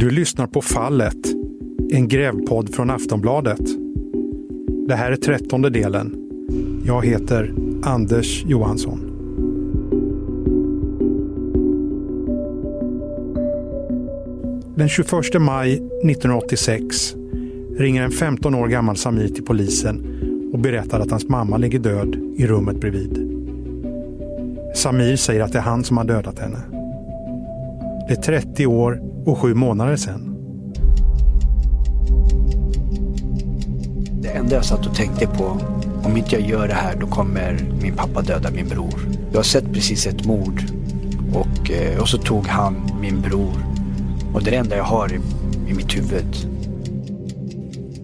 Du lyssnar på Fallet, en grävpodd från Aftonbladet. Det här är trettonde delen. Jag heter Anders Johansson. Den 21 maj 1986 ringer en 15 år gammal Samir till polisen och berättar att hans mamma ligger död i rummet bredvid. Samir säger att det är han som har dödat henne. Det är 30 år och sju månader sedan. Det enda jag satt och tänkte på, om inte jag gör det här då kommer min pappa döda min bror. Jag har sett precis ett mord och, eh, och så tog han min bror. Och det är det enda jag har i, i mitt huvud.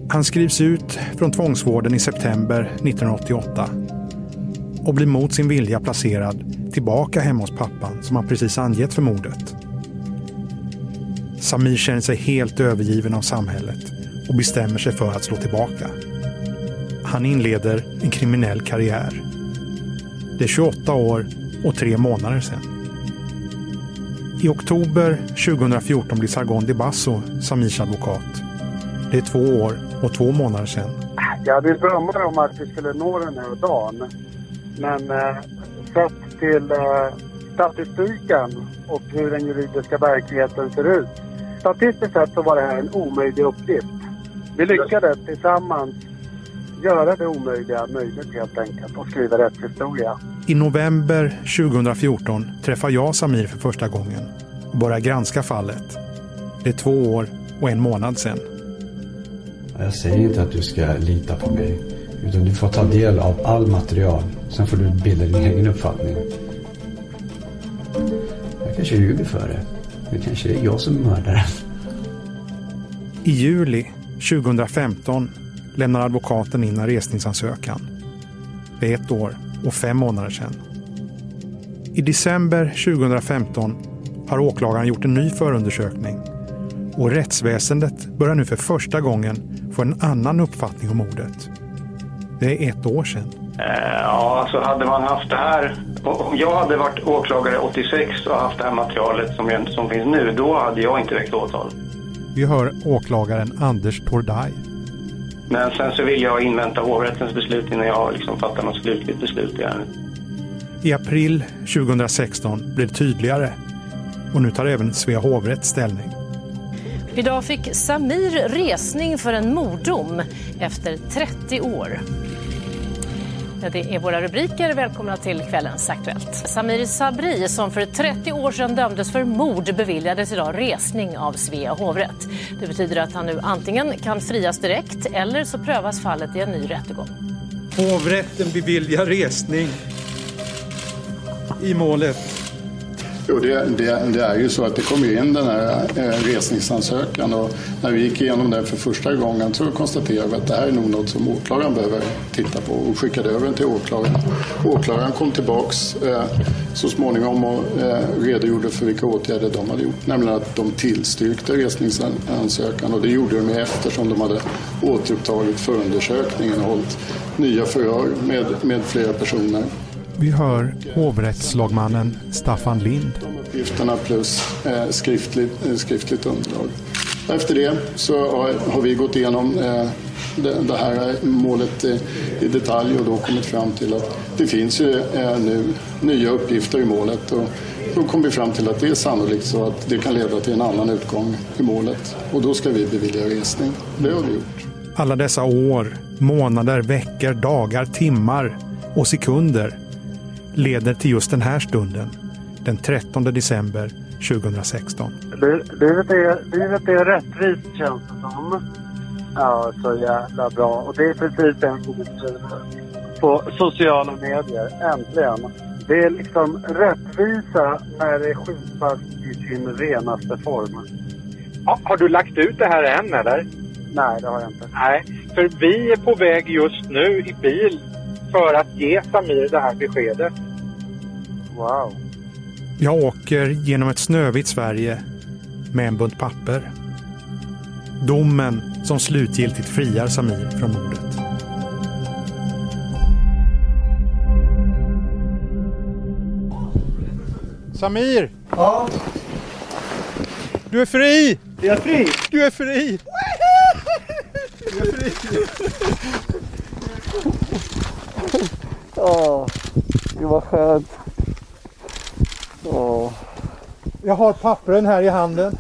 Han skrivs ut från tvångsvården i september 1988 och blir mot sin vilja placerad tillbaka hemma hos pappan som han precis angett för mordet. Samir känner sig helt övergiven av samhället och bestämmer sig för att slå tillbaka. Han inleder en kriminell karriär. Det är 28 år och tre månader sedan. I oktober 2014 blir Sargon de Basso Samirs advokat. Det är två år och två månader sedan. Jag hade drömmar om att vi skulle nå den här dagen. Men eh, sett till eh, statistiken och hur den juridiska verkligheten ser ut. Statistiskt sett så var det här en omöjlig uppgift. Vi lyckades tillsammans göra det omöjliga möjligt helt enkelt och skriva rättshistoria. I november 2014 träffar jag Samir för första gången och börjar granska fallet. Det är två år och en månad sedan. Jag säger inte att du ska lita på mig. Utan du får ta del av all material. Sen får du bilda din egen uppfattning. Jag kanske ljuger för det. Det kanske är jag som är mördaren. I juli 2015 lämnar advokaten in en resningsansökan. Det är ett år och fem månader sedan. I december 2015 har åklagaren gjort en ny förundersökning och rättsväsendet börjar nu för första gången få en annan uppfattning om mordet. Det är ett år sedan. Eh, ja, alltså hade man haft det här... Om jag hade varit åklagare 86 och haft det här materialet som, jag, som finns nu, då hade jag inte väckt åtal. Vi hör åklagaren Anders Tordaj. Men sen så vill jag invänta hovrättens beslut innan jag liksom fattar något slutligt beslut i ärendet. I april 2016 blir det tydligare och nu tar även Svea hovrätt ställning. Idag fick Samir resning för en morddom efter 30 år. Det är våra rubriker. Välkomna till kvällens Aktuellt. Samir Sabri, som för 30 år sedan dömdes för mord beviljades idag resning av Svea hovrätt. Det betyder att han nu antingen kan frias direkt eller så prövas fallet i en ny rättegång. Hovrätten beviljar resning i målet Jo, det, det, det, är ju så att det kom in den här eh, resningsansökan och när vi gick igenom den för första gången så konstaterade vi att det här är nog något som åklagaren behöver titta på och skickade över den till åklagaren. Åklagaren kom tillbaks eh, så småningom och eh, redogjorde för vilka åtgärder de hade gjort, nämligen att de tillstyrkte resningsansökan och det gjorde de eftersom de hade återupptagit förundersökningen och hållit nya förhör med, med flera personer. Vi hör hovrättslagmannen Staffan Lind. De uppgifterna plus eh, skriftligt, eh, skriftligt underlag. Efter det så har, har vi gått igenom eh, det, det, här målet eh, i detalj och då kommit fram till att det finns ju eh, nu nya uppgifter i målet. Och då kom vi fram till att det är sannolikt så att det kan leda till en annan utgång i målet. Och då ska vi bevilja resning. Det har vi gjort. Alla dessa år, månader, veckor, dagar, timmar och sekunder leder till just den här stunden, den 13 december 2016. Livet är, livet är rättvist känns det som. Ja, så jävla bra. Och det är precis betyder på sociala medier. Äntligen. Det är liksom rättvisa när det skipas i sin renaste form. Ja, har du lagt ut det här än eller? Nej, det har jag inte. Nej, för vi är på väg just nu i bil för att ge Samir det här beskedet. Wow. Jag åker genom ett snövitt Sverige med en bunt papper. Domen som slutgiltigt friar Samir från mordet. Samir! Ja? Du är fri! Jag är fri! Du är fri! Du är fri! Åh, det var skönt. Jag har pappren här i handen.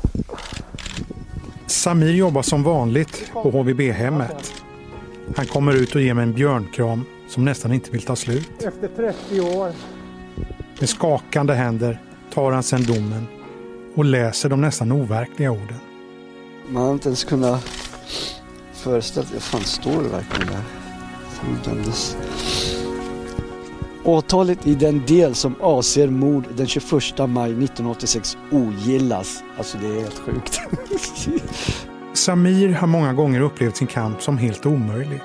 Samir jobbar som vanligt på HVB-hemmet. Han kommer ut och ger mig en björnkram som nästan inte vill ta slut. Efter 30 år. Med skakande händer tar han sedan domen och läser de nästan overkliga orden. Man har inte ens kunnat föreställa sig, fan står det verkligen där? Som dömdes. Åtalet i den del som avser mord den 21 maj 1986 ogillas. Alltså det är helt sjukt. Samir har många gånger upplevt sin kamp som helt omöjlig.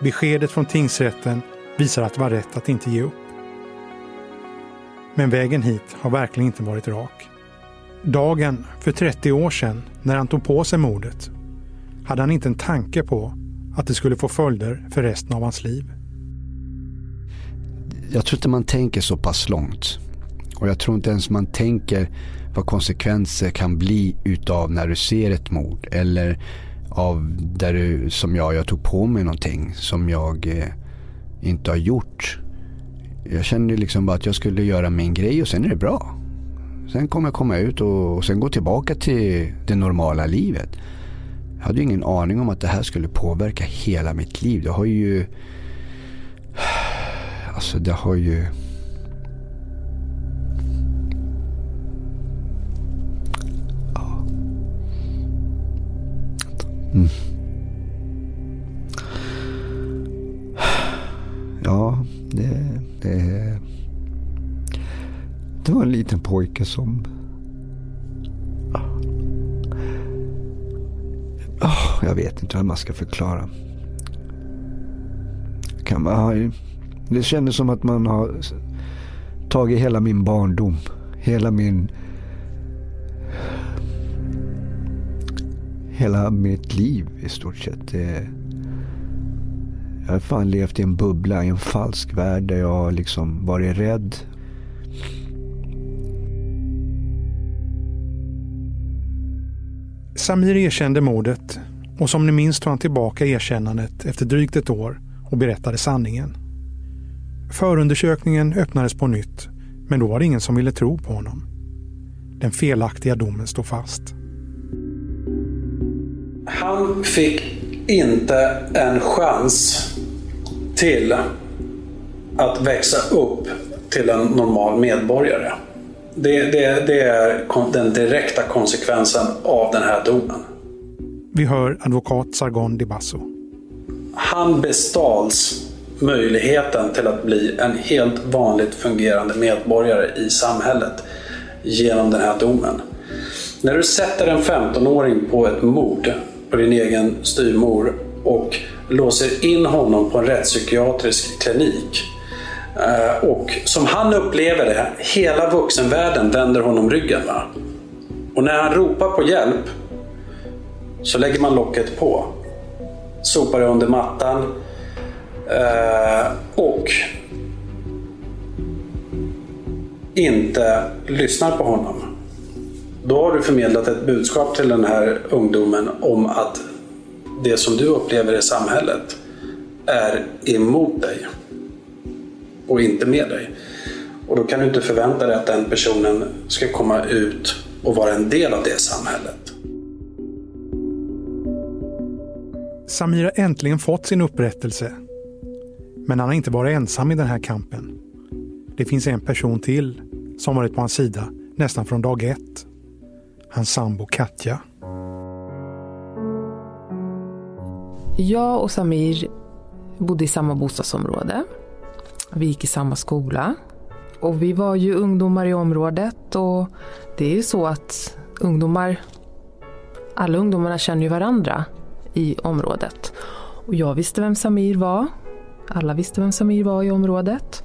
Beskedet från tingsrätten visar att det var rätt att inte ge upp. Men vägen hit har verkligen inte varit rak. Dagen för 30 år sedan, när han tog på sig mordet, hade han inte en tanke på att det skulle få följder för resten av hans liv. Jag tror inte man tänker så pass långt. Och jag tror inte ens man tänker vad konsekvenser kan bli utav när du ser ett mord. Eller av där du, som jag, jag tog på mig någonting som jag eh, inte har gjort. Jag kände liksom bara att jag skulle göra min grej och sen är det bra. Sen kommer jag komma ut och, och sen gå tillbaka till det normala livet. Jag hade ju ingen aning om att det här skulle påverka hela mitt liv. Det har ju... Alltså det har ju... Ja. Mm. Ja, det, det... Det var en liten pojke som... Oh, jag vet inte hur man ska förklara. Kan man, det kändes som att man har tagit hela min barndom. Hela min... Hela mitt liv i stort sett. Det, jag har fan levt i en bubbla, i en falsk värld där jag har liksom varit rädd. Samir erkände mordet och som ni minns tog han tillbaka erkännandet efter drygt ett år och berättade sanningen. Förundersökningen öppnades på nytt, men då var det ingen som ville tro på honom. Den felaktiga domen stod fast. Han fick inte en chans till att växa upp till en normal medborgare. Det, det, det är den direkta konsekvensen av den här domen. Vi hör advokat Sargon Di Basso. Han bestals möjligheten till att bli en helt vanligt fungerande medborgare i samhället genom den här domen. När du sätter en 15-åring på ett mord på din egen styrmor och låser in honom på en rättspsykiatrisk klinik eh, och som han upplever det, hela vuxenvärlden vänder honom ryggen. Va? Och när han ropar på hjälp så lägger man locket på. Sopar det under mattan. Eh, och inte lyssnar på honom. Då har du förmedlat ett budskap till den här ungdomen om att det som du upplever i samhället är emot dig och inte med dig. Och då kan du inte förvänta dig att den personen ska komma ut och vara en del av det samhället. Samir har äntligen fått sin upprättelse. Men han har inte varit ensam i den här kampen. Det finns en person till som varit på hans sida nästan från dag ett. Hans sambo Katja. Jag och Samir bodde i samma bostadsområde. Vi gick i samma skola. Och vi var ju ungdomar i området och det är ju så att ungdomar, alla ungdomarna känner ju varandra i området. Och jag visste vem Samir var. Alla visste vem Samir var i området.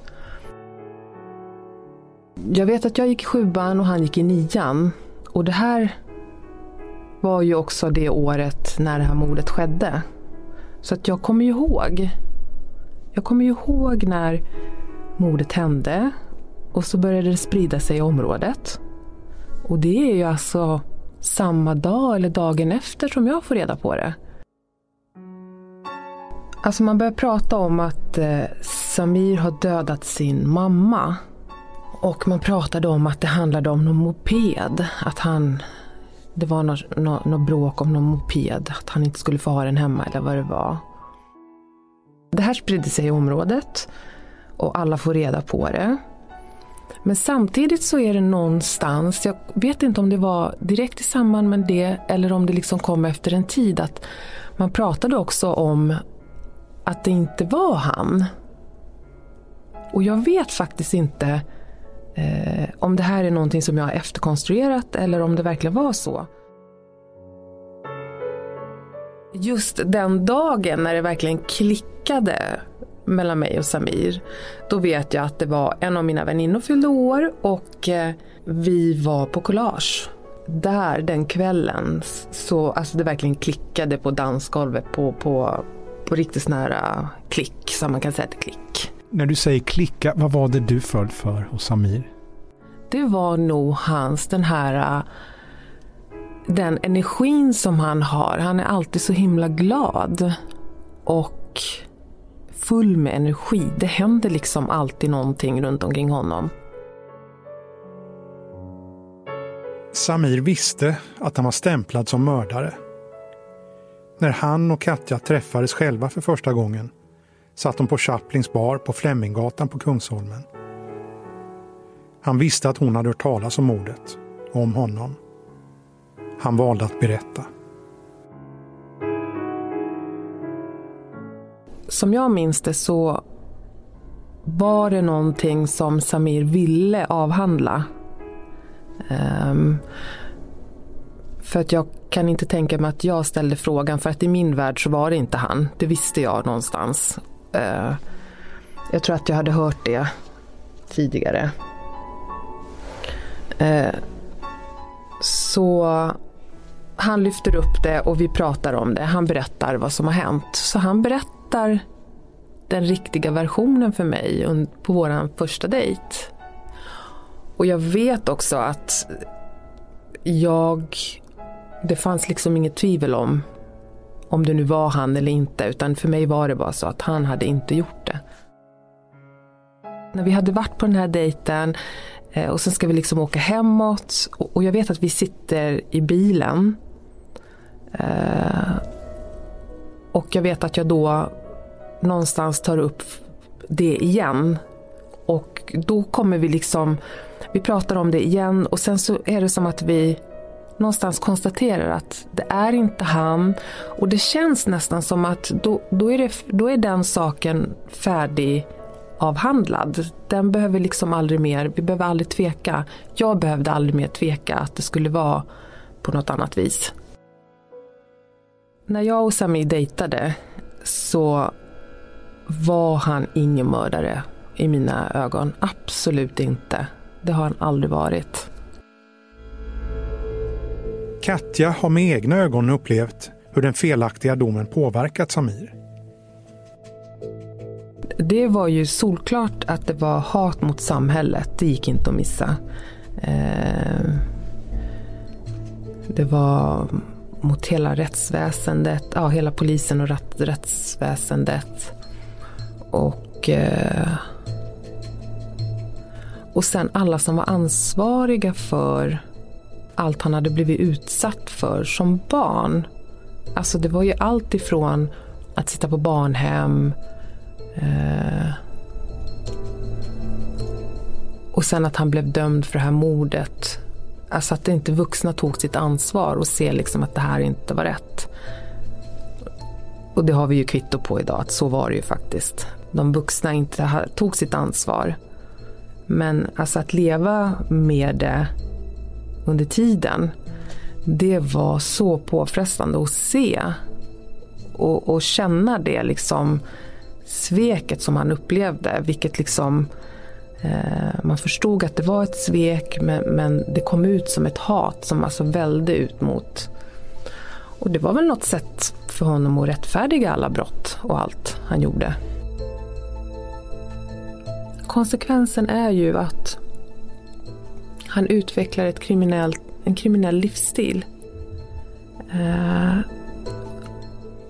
Jag vet att jag gick i sjuan och han gick i nian. Och det här var ju också det året när det här mordet skedde. Så att jag kommer ju ihåg. Jag kommer ju ihåg när mordet hände och så började det sprida sig i området. Och det är ju alltså samma dag eller dagen efter som jag får reda på det. Alltså man börjar prata om att eh, Samir har dödat sin mamma. Och man pratade om att det handlade om någon moped. Att han, det var något, no, no bråk om någon moped. Att han inte skulle få ha den hemma eller vad det var. Det här spridde sig i området. Och alla får reda på det. Men samtidigt så är det någonstans, jag vet inte om det var direkt i samband med det eller om det liksom kom efter en tid, att man pratade också om att det inte var han. Och jag vet faktiskt inte eh, om det här är någonting som jag har efterkonstruerat eller om det verkligen var så. Just den dagen när det verkligen klickade mellan mig och Samir. Då vet jag att det var en av mina väninnor fyllde år och eh, vi var på collage. Där den kvällen så alltså det verkligen klickade på dansgolvet på, på, på riktigt nära klick, som man kan säga till klick. När du säger klicka, vad var det du föll för hos Samir? Det var nog hans, den här eh, den energin som han har. Han är alltid så himla glad. Och full med energi. Det händer liksom alltid någonting runt omkring honom. Samir visste att han var stämplad som mördare. När han och Katja träffades själva för första gången satt de på Chaplins bar på Fleminggatan på Kungsholmen. Han visste att hon hade hört talas om mordet, om honom. Han valde att berätta. som jag minns det så var det någonting som Samir ville avhandla. Um, för att jag kan inte tänka mig att jag ställde frågan för att i min värld så var det inte han. Det visste jag någonstans. Eh, jag tror att jag hade hört det tidigare. Eh, så han lyfter upp det och vi pratar om det. Han berättar vad som har hänt. Så han berättar den riktiga versionen för mig på vår första dejt. Och jag vet också att jag, det fanns liksom inget tvivel om om det nu var han eller inte, utan för mig var det bara så att han hade inte gjort det. När vi hade varit på den här dejten eh, och sen ska vi liksom åka hemåt och jag vet att vi sitter i bilen. Eh, och jag vet att jag då någonstans tar upp det igen. Och då kommer vi liksom, vi pratar om det igen och sen så är det som att vi någonstans konstaterar att det är inte han. Och det känns nästan som att då, då, är, det, då är den saken färdig avhandlad. Den behöver liksom aldrig mer, vi behöver aldrig tveka. Jag behövde aldrig mer tveka att det skulle vara på något annat vis. När jag och Sami dejtade så var han ingen mördare i mina ögon. Absolut inte. Det har han aldrig varit. Katja har med egna ögon upplevt hur den felaktiga domen påverkat Samir. Det var ju solklart att det var hat mot samhället. Det gick inte att missa. Eh, det var mot hela rättsväsendet, ja, hela polisen och rättsväsendet. Och, eh, och sen alla som var ansvariga för allt han hade blivit utsatt för som barn. Alltså det var ju allt ifrån att sitta på barnhem eh, och sen att han blev dömd för det här mordet. Alltså att inte vuxna tog sitt ansvar och ser liksom att det här inte var rätt. Och det har vi ju kvitto på idag, att så var det ju faktiskt de vuxna inte tog sitt ansvar. Men alltså att leva med det under tiden, det var så påfrestande att se. Och, och känna det liksom sveket som han upplevde. Vilket liksom eh, man förstod att det var ett svek men, men, det kom ut som ett hat som alltså välde ut mot. Och det var väl något sätt för honom att rättfärdiga alla brott och allt han gjorde. Konsekvensen är ju att han utvecklar ett kriminellt en kriminell livsstil. Eh,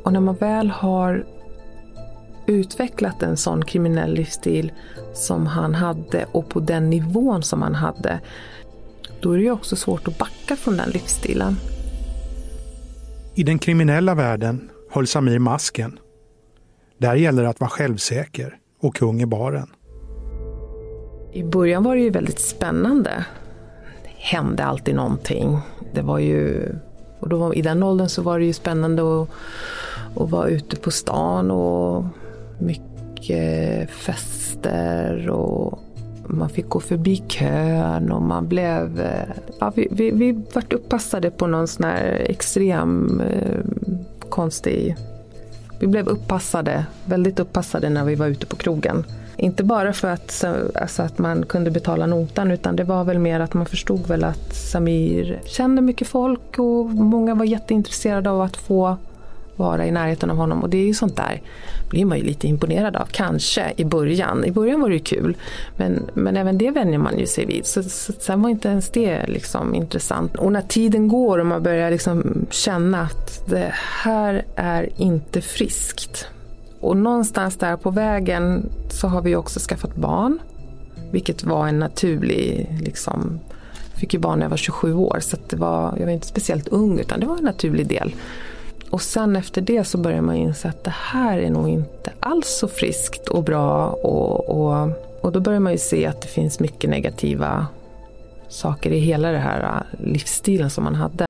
och när man väl har utvecklat en sån kriminell livsstil som han hade och på den nivån som han hade, då är det ju också svårt att backa från den livsstilen. I den kriminella världen höll Samir masken. Där gäller det att vara självsäker och kung i baren. I början var det ju väldigt spännande. Det hände alltid någonting. Det var ju, och då, I den åldern så var det ju spännande att, att vara ute på stan och mycket fester och man fick gå förbi kön och man blev... Ja, vi, vi, vi vart uppassade på någon sån här extrem eh, konstig... Vi blev upppassade, väldigt uppassade när vi var ute på krogen. Inte bara för att, alltså att man kunde betala notan utan det var väl mer att man förstod väl att Samir kände mycket folk och många var jätteintresserade av att få vara i närheten av honom och det är ju sånt där blir man ju lite imponerad av, kanske i början. I början var det ju kul men, men även det vänjer man ju sig vid. Så, så, sen var inte ens det liksom intressant. Och när tiden går och man börjar liksom känna att det här är inte friskt. Och någonstans där på vägen så har vi också skaffat barn. Vilket var en naturlig liksom, fick ju barn när jag var 27 år så det var, jag var inte speciellt ung utan det var en naturlig del. Och sen efter det så börjar man inse att det här är nog inte alls så friskt och bra. Och, och, och då börjar man ju se att det finns mycket negativa saker i hela den här äh, livsstilen som man hade.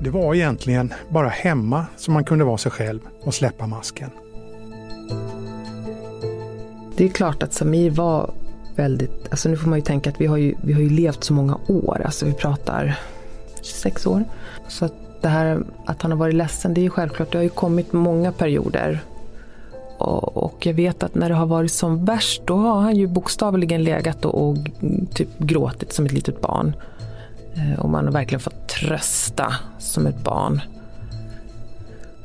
Det var egentligen bara hemma som man kunde vara sig själv och släppa masken. Det är klart att Samir var väldigt, alltså nu får man ju tänka att vi har ju, vi har ju levt så många år, alltså vi pratar 26 år. Så att det här att han har varit ledsen, det är ju självklart, det har ju kommit många perioder. Och, och jag vet att när det har varit som värst, då har han ju bokstavligen legat och, och typ gråtit som ett litet barn. Eh, och man har verkligen fått trösta som ett barn.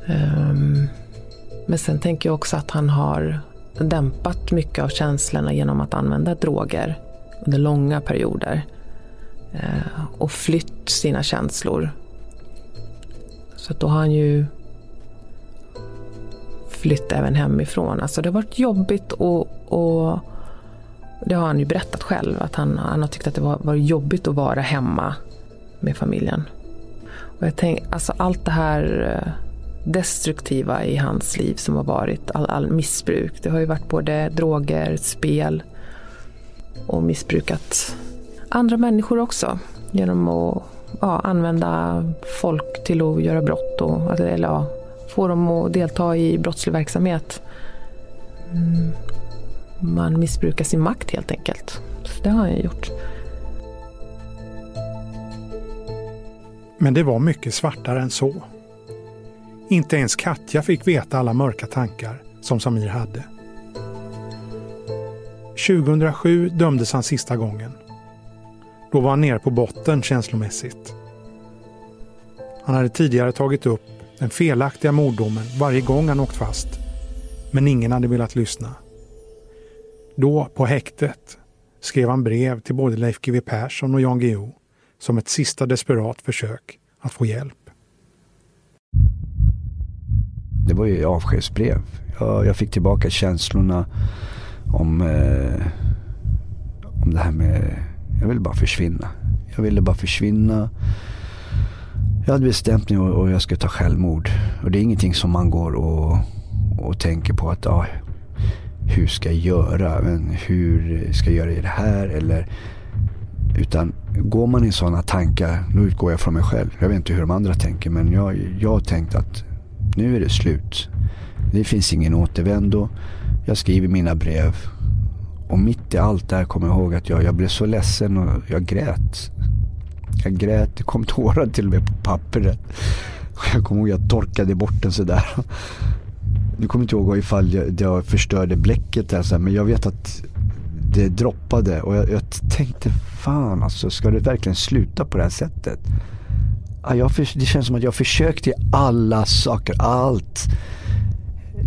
Ehm, men sen tänker jag också att han har dämpat mycket av känslorna genom att använda droger under långa perioder. Eh, och flytt sina känslor. Så då har han ju flytt även hemifrån. Alltså det har varit jobbigt att det har han ju berättat själv. Att han, han har tyckt att det var, var jobbigt att vara hemma med familjen. Och jag tänk, alltså allt det här eh, destruktiva i hans liv som har varit all, all missbruk. Det har ju varit både droger, spel och missbrukat andra människor också genom att ja, använda folk till att göra brott och alltså, eller ja, få dem att delta i brottslig verksamhet. Mm. Man missbrukar sin makt helt enkelt. Så det har han gjort. Men det var mycket svartare än så. Inte ens Katja fick veta alla mörka tankar som Samir hade. 2007 dömdes han sista gången. Då var han nere på botten känslomässigt. Han hade tidigare tagit upp den felaktiga morddomen varje gång han åkt fast. Men ingen hade velat lyssna. Då, på häktet, skrev han brev till både Leif GW Persson och Jan Guillou som ett sista desperat försök att få hjälp. Det var ju avskedsbrev. Jag, jag fick tillbaka känslorna om, eh, om det här med, jag ville bara försvinna. Jag ville bara försvinna. Jag hade bestämt mig och, och jag skulle ta självmord. Och det är ingenting som man går och, och tänker på att, ah, hur ska jag göra? Men hur ska jag göra i det här? Eller, utan går man i sådana tankar, då utgår jag från mig själv. Jag vet inte hur de andra tänker men jag, jag har tänkt att nu är det slut. Det finns ingen återvändo. Jag skriver mina brev Och mitt i allt det här kommer jag ihåg att jag, jag blev så ledsen och jag grät. Jag grät, det kom tårar till och med på pappret. Jag kommer ihåg att jag torkade bort den sådär. Nu kommer inte ihåg ifall jag, jag förstörde bläcket där, så här, men jag vet att det droppade och jag, jag, tänkte fan alltså, ska det verkligen sluta på det här sättet? Ja, jag, det känns som att jag försökte alla saker, allt.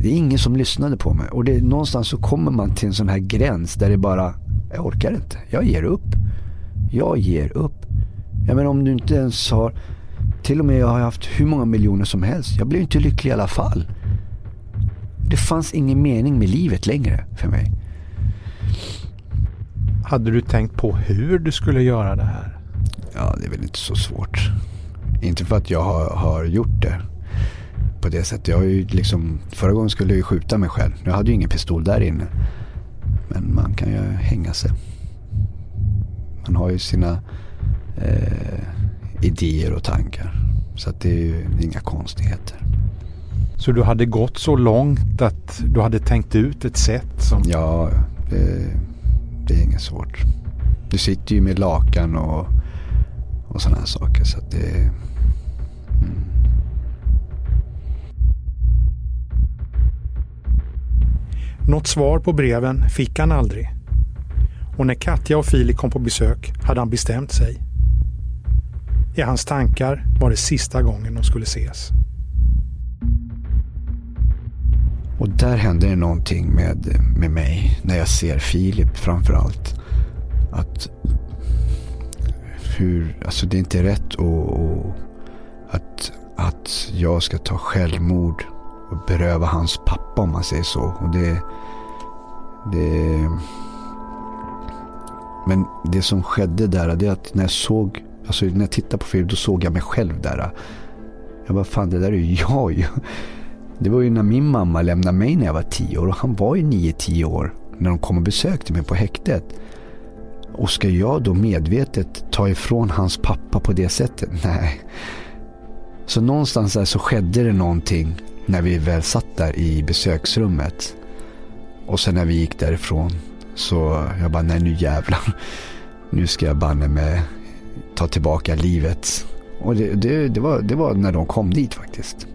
Det är ingen som lyssnade på mig och det, någonstans så kommer man till en sån här gräns där det bara, jag orkar inte, jag ger upp. Jag ger upp. Jag menar om du inte ens har, till och med jag har haft hur många miljoner som helst. Jag blir inte lycklig i alla fall. Det fanns ingen mening med livet längre för mig. Hade du tänkt på hur du skulle göra det här? Ja, det är väl inte så svårt. Inte för att jag har, har gjort det på det sättet. Jag har ju liksom, förra gången skulle jag ju skjuta mig själv. Jag hade ju ingen pistol där inne. Men man kan ju hänga sig. Man har ju sina eh, idéer och tankar. Så att det är ju inga konstigheter. Så du hade gått så långt att du hade tänkt ut ett sätt som... Ja, det, det är inget svårt. Du sitter ju med lakan och, och sådana här saker. Så att det... Mm. Något svar på breven fick han aldrig. Och när Katja och Filip kom på besök hade han bestämt sig. I hans tankar var det sista gången de skulle ses. Och där händer det någonting med, med mig när jag ser Filip framförallt. Att hur, alltså det är inte rätt och, och, att, att jag ska ta självmord och beröva hans pappa om man säger så. Och det, det, men det som skedde där, det är att när jag såg, alltså när jag tittade på Filip, då såg jag mig själv där. Jag bara, fan det där är ju jag ju. Det var ju när min mamma lämnade mig när jag var tio år och han var ju nio, tio år när de kom och besökte mig på häktet. Och ska jag då medvetet ta ifrån hans pappa på det sättet? Nej. Så någonstans där så skedde det någonting när vi väl satt där i besöksrummet. Och sen när vi gick därifrån så jag bara, nej nu jävlar. Nu ska jag banne med ta tillbaka livet. Och det, det, det, var, det var när de kom dit faktiskt.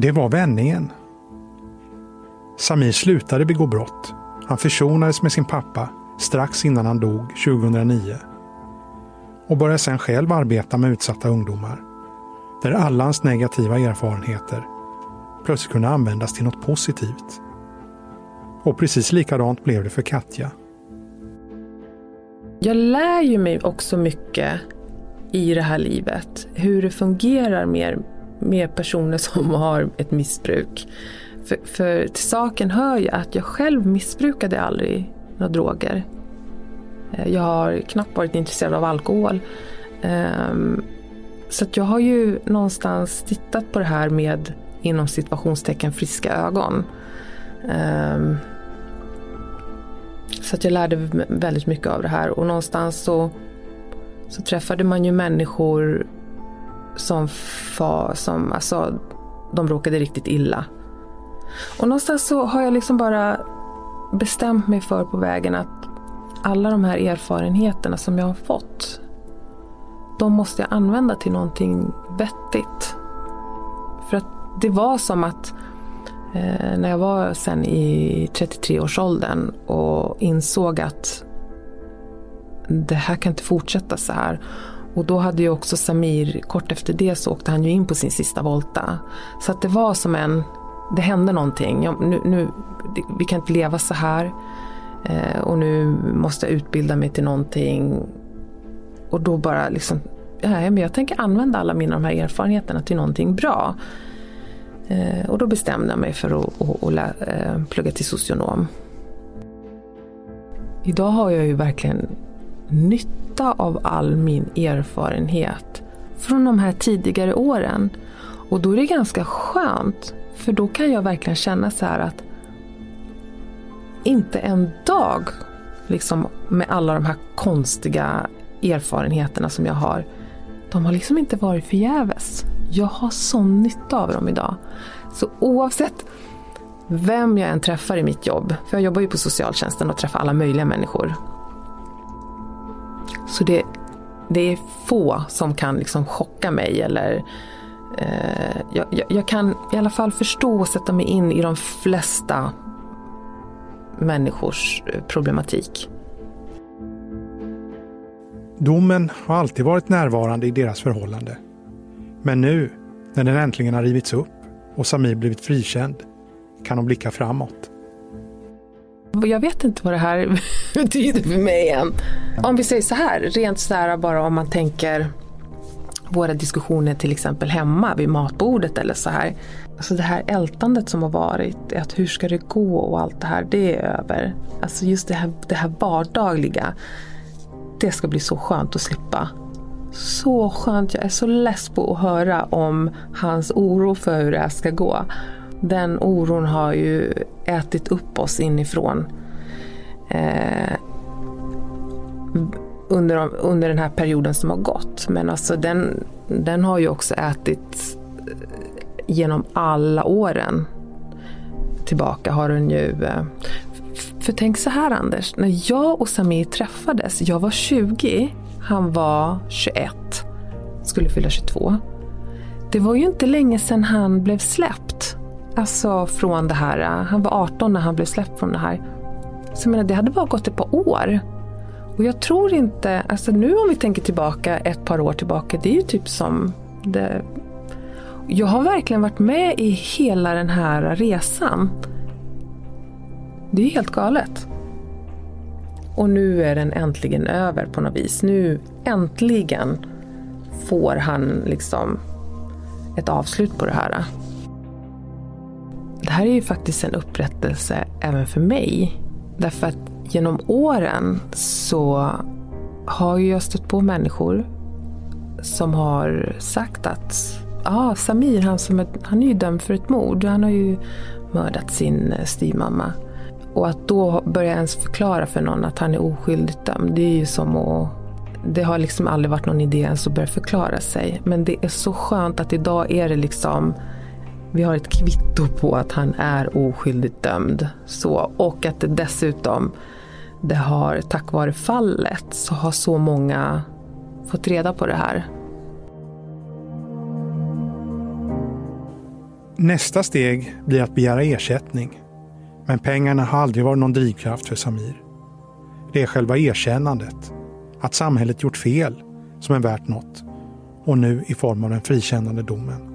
Det var vändningen. Samir slutade begå brott. Han försonades med sin pappa strax innan han dog 2009 och började sedan själv arbeta med utsatta ungdomar där alla hans negativa erfarenheter plötsligt kunde användas till något positivt. Och precis likadant blev det för Katja. Jag lär ju mig också mycket i det här livet. Hur det fungerar mer med personer som har ett missbruk. För, för till saken hör ju att jag själv missbrukade aldrig några droger. Eh, jag har knappt varit intresserad av alkohol. Ehm, så jag har ju någonstans tittat på det här med inom situationstecken friska ögon. Ehm, så att jag lärde väldigt mycket av det här och någonstans så, så träffade man ju människor som, fa, som alltså, de råkade riktigt illa. Och någonstans så har jag liksom bara bestämt mig för på vägen att alla de här erfarenheterna som jag har fått, de måste jag använda till någonting vettigt. För att det var som att eh, när jag var sen i 33-årsåldern och insåg att det här kan inte fortsätta så här. Och då hade ju också Samir, kort efter det så åkte han ju in på sin sista volta. Så att det var som en, det hände någonting. Ja, nu, nu, vi kan inte leva så här. Eh, och nu måste jag utbilda mig till någonting. Och då bara liksom, ja, men jag tänker använda alla mina de här erfarenheterna till någonting bra. Eh, och då bestämde jag mig för att, att, att lä, eh, plugga till socionom. Idag har jag ju verkligen nytta av all min erfarenhet från de här tidigare åren. Och då är det ganska skönt, för då kan jag verkligen känna så här att inte en dag liksom med alla de här konstiga erfarenheterna som jag har, de har liksom inte varit förgäves. Jag har sån nytta av dem idag. Så oavsett vem jag än träffar i mitt jobb, för jag jobbar ju på socialtjänsten och träffar alla möjliga människor. Så det, det är få som kan liksom chocka mig eller eh, jag, jag, jag, kan i alla fall förstå och sätta mig in i de flesta människors eh, problematik. Domen har alltid varit närvarande i deras förhållande. Men nu, när den äntligen har rivits upp och Samir blivit frikänd, kan de blicka framåt. Jag vet inte vad det här betyder för mig än. Om vi säger så här, rent så här bara om man tänker våra diskussioner till exempel hemma vid matbordet eller så här. Alltså det här ältandet som har varit, att hur ska det gå och allt det här, det är över. Alltså just det här, det här vardagliga, det ska bli så skönt att slippa. Så skönt, jag är så less på att höra om hans oro för hur det här ska gå. Den oron har ju ätit upp oss inifrån. Eh, under, under den här perioden som har gått. Men alltså den, den har ju också ätit eh, genom alla åren tillbaka har den ju... Eh, för tänk så här Anders, när jag och Samir träffades, jag var 20, han var 21, skulle fylla 22. Det var ju inte länge sedan han blev släppt. Alltså från det här, äh, han var 18 när han blev släppt från det här. Så jag menar, det hade bara gått ett par år. Och jag tror inte, alltså nu om vi tänker tillbaka ett par år tillbaka, det är ju typ som det... Jag har verkligen varit med i hela den här resan. Det är helt galet. Och nu är den äntligen över på något vis. Nu äntligen får han liksom ett avslut på det här. Det här är ju faktiskt en upprättelse även för mig. Därför att genom åren så har jag stött på människor som har sagt att ah, Samir, han, som är, han är ju dömd för ett mord. Han har ju mördat sin eh, styvmamma. Och att då börja ens förklara för någon att han är oskyldigt dömd, det är ju som att det har liksom aldrig varit någon idé ens att börja förklara sig. Men det är så skönt att idag är det liksom vi har ett kvitto på att han är oskyldigt dömd. Så, och att det dessutom, det har tack vare fallet, så har så många fått reda på det här. Nästa steg blir att begära ersättning. Men pengarna har aldrig varit någon drivkraft för Samir. Det är själva erkännandet, att samhället gjort fel, som är värt något. Och nu i form av den frikännande domen.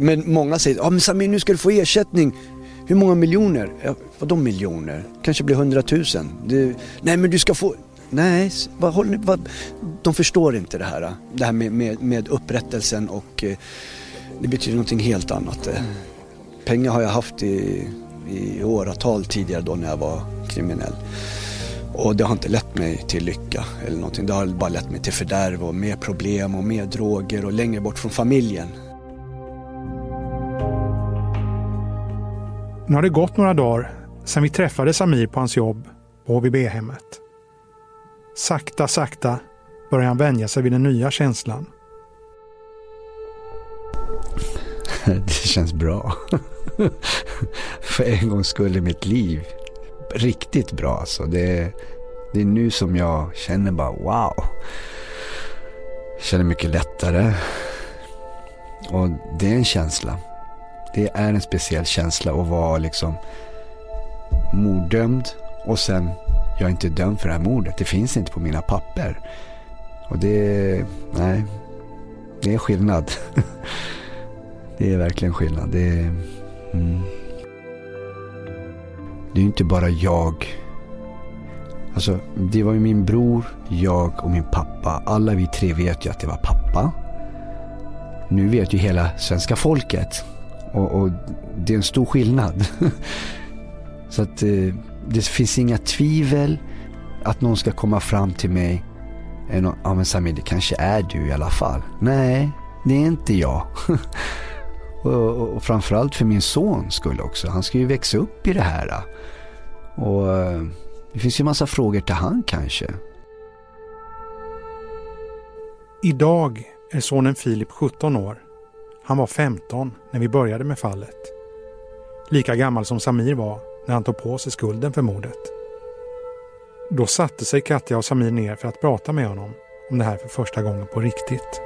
Men många säger, ja men Samir nu ska du få ersättning. Hur många miljoner? Ja, vadå miljoner? Kanske blir hundratusen. nej men du ska få... Nej, vad håller ni, vad, de förstår inte det här. Det här med, med, med upprättelsen och eh, det betyder någonting helt annat. Eh, pengar har jag haft i, i åratal tidigare då när jag var kriminell. Och det har inte lett mig till lycka eller någonting. Det har bara lett mig till fördärv och mer problem och mer droger och längre bort från familjen. Nu har det gått några dagar sedan vi träffade Samir på hans jobb på HVB-hemmet. Sakta, sakta börjar han vänja sig vid den nya känslan. Det känns bra. För en gångs skull i mitt liv. Riktigt bra alltså. Det, det är nu som jag känner bara wow. Jag känner mycket lättare. Och det är en känsla. Det är en speciell känsla att vara liksom morddömd och sen jag är inte dömd för det här mordet. Det finns inte på mina papper. Och det, nej, det är skillnad. det är verkligen skillnad. Det är, mm. det är inte bara jag. Alltså, det var ju min bror, jag och min pappa. Alla vi tre vet ju att det var pappa. Nu vet ju hela svenska folket och, och det är en stor skillnad. Så att eh, det finns inga tvivel att någon ska komma fram till mig. Ja men Samir, det kanske är du i alla fall. Nej, det är inte jag. och, och, och framförallt för min son skulle också. Han ska ju växa upp i det här. Och eh, det finns ju massa frågor till han kanske. Idag är sonen Filip 17 år han var 15 när vi började med fallet. Lika gammal som Samir var när han tog på sig skulden för mordet. Då satte sig Katja och Samir ner för att prata med honom om det här för första gången på riktigt.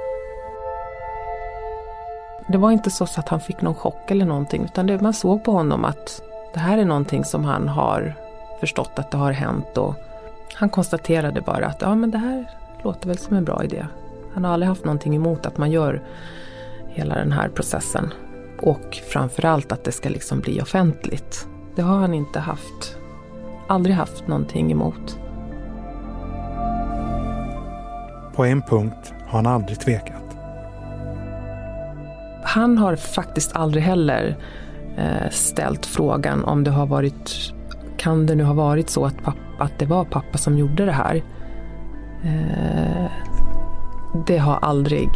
Det var inte så att han fick någon chock eller någonting utan det, man såg på honom att det här är någonting som han har förstått att det har hänt och han konstaterade bara att ja men det här låter väl som en bra idé. Han har aldrig haft någonting emot att man gör hela den här processen. Och framförallt att det ska liksom bli offentligt. Det har han inte haft, aldrig haft någonting emot. På en punkt har han aldrig tvekat. Han har faktiskt aldrig heller eh, ställt frågan om det har varit, kan det nu ha varit så att, pappa, att det var pappa som gjorde det här? Eh, det har aldrig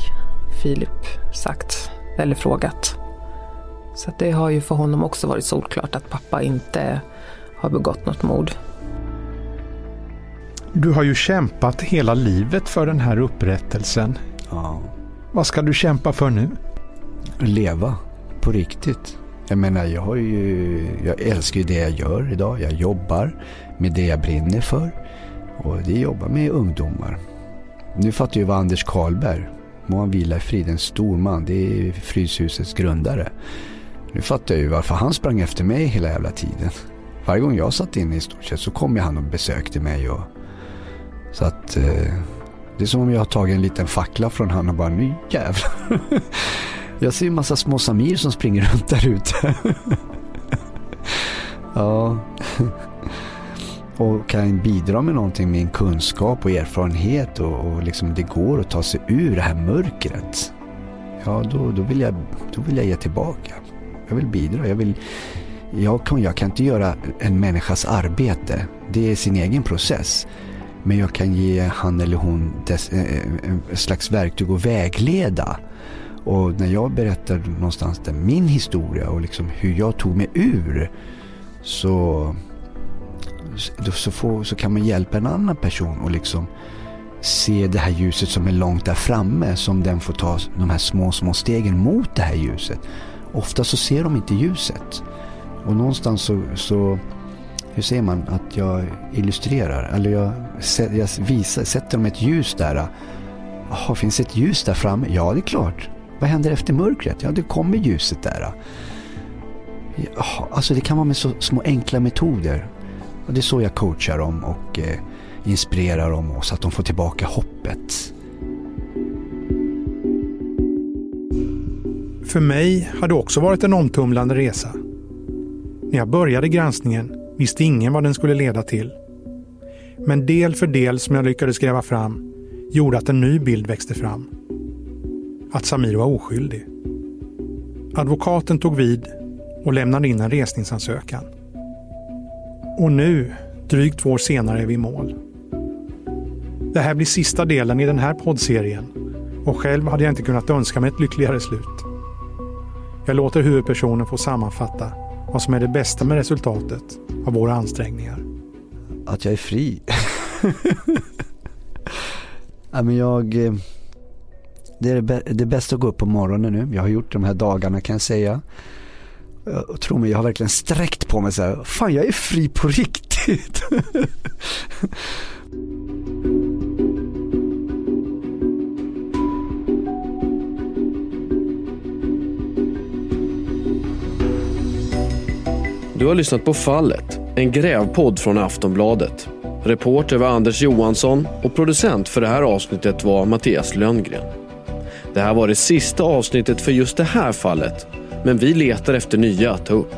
Filip sagt eller frågat. Så det har ju för honom också varit solklart att pappa inte har begått något mord. Du har ju kämpat hela livet för den här upprättelsen. Ja. Vad ska du kämpa för nu? Leva på riktigt. Jag menar, jag, har ju, jag älskar ju det jag gör idag. Jag jobbar med det jag brinner för. Och det jobbar med ungdomar. Nu fattar jag vad Anders Karlberg, må han vila i frid, en stor man. Det är Fryshusets grundare. Nu fattar jag ju varför han sprang efter mig hela jävla tiden. Varje gång jag satt inne i stort sett så kom ju han och besökte mig. Och, så att eh, det är som om jag har tagit en liten fackla från han och bara nu jävlar. Jag ser en massa små Samir som springer runt där ute. ja. Och kan bidra med någonting med min kunskap och erfarenhet och, och liksom det går att ta sig ur det här mörkret. Ja, då, då, vill jag, då vill jag ge tillbaka. Jag vill bidra. Jag, vill, jag, kan, jag kan inte göra en människas arbete. Det är sin egen process. Men jag kan ge han eller hon dess, eh, eh, en slags verktyg och vägleda. Och när jag berättar någonstans där min historia och liksom hur jag tog mig ur så, så, får, så kan man hjälpa en annan person och liksom se det här ljuset som är långt där framme som den får ta de här små, små stegen mot det här ljuset. Ofta så ser de inte ljuset. Och någonstans så, så hur säger man, att jag illustrerar, eller jag, jag visar, sätter dem ett ljus där. Jaha, finns det ett ljus där framme? Ja, det är klart. Vad händer efter mörkret? Ja, det kommer ljuset där. Alltså det kan vara med så små enkla metoder. Och det är så jag coachar dem och eh, inspirerar dem så att de får tillbaka hoppet. För mig har det också varit en omtumlande resa. När jag började granskningen visste ingen vad den skulle leda till. Men del för del som jag lyckades gräva fram gjorde att en ny bild växte fram. Att Samir var oskyldig. Advokaten tog vid och lämnade in en resningsansökan. Och nu, drygt två år senare, är vi i mål. Det här blir sista delen i den här poddserien och själv hade jag inte kunnat önska mig ett lyckligare slut. Jag låter huvudpersonen få sammanfatta vad som är det bästa med resultatet av våra ansträngningar. Att jag är fri. ja, men jag, eh, det är det, det bästa att gå upp på morgonen nu. Jag har gjort de här dagarna kan jag säga. Och tro mig, jag har verkligen sträckt på mig så här. Fan, jag är fri på riktigt. Du har lyssnat på Fallet, en grävpodd från Aftonbladet. Reporter var Anders Johansson och producent för det här avsnittet var Mattias Lönngren. Det här var det sista avsnittet för just det här fallet, men vi letar efter nya att ta upp.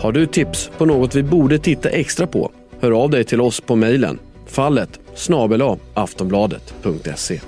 Har du tips på något vi borde titta extra på? Hör av dig till oss på mejlen fallet snabel aftonbladet.se.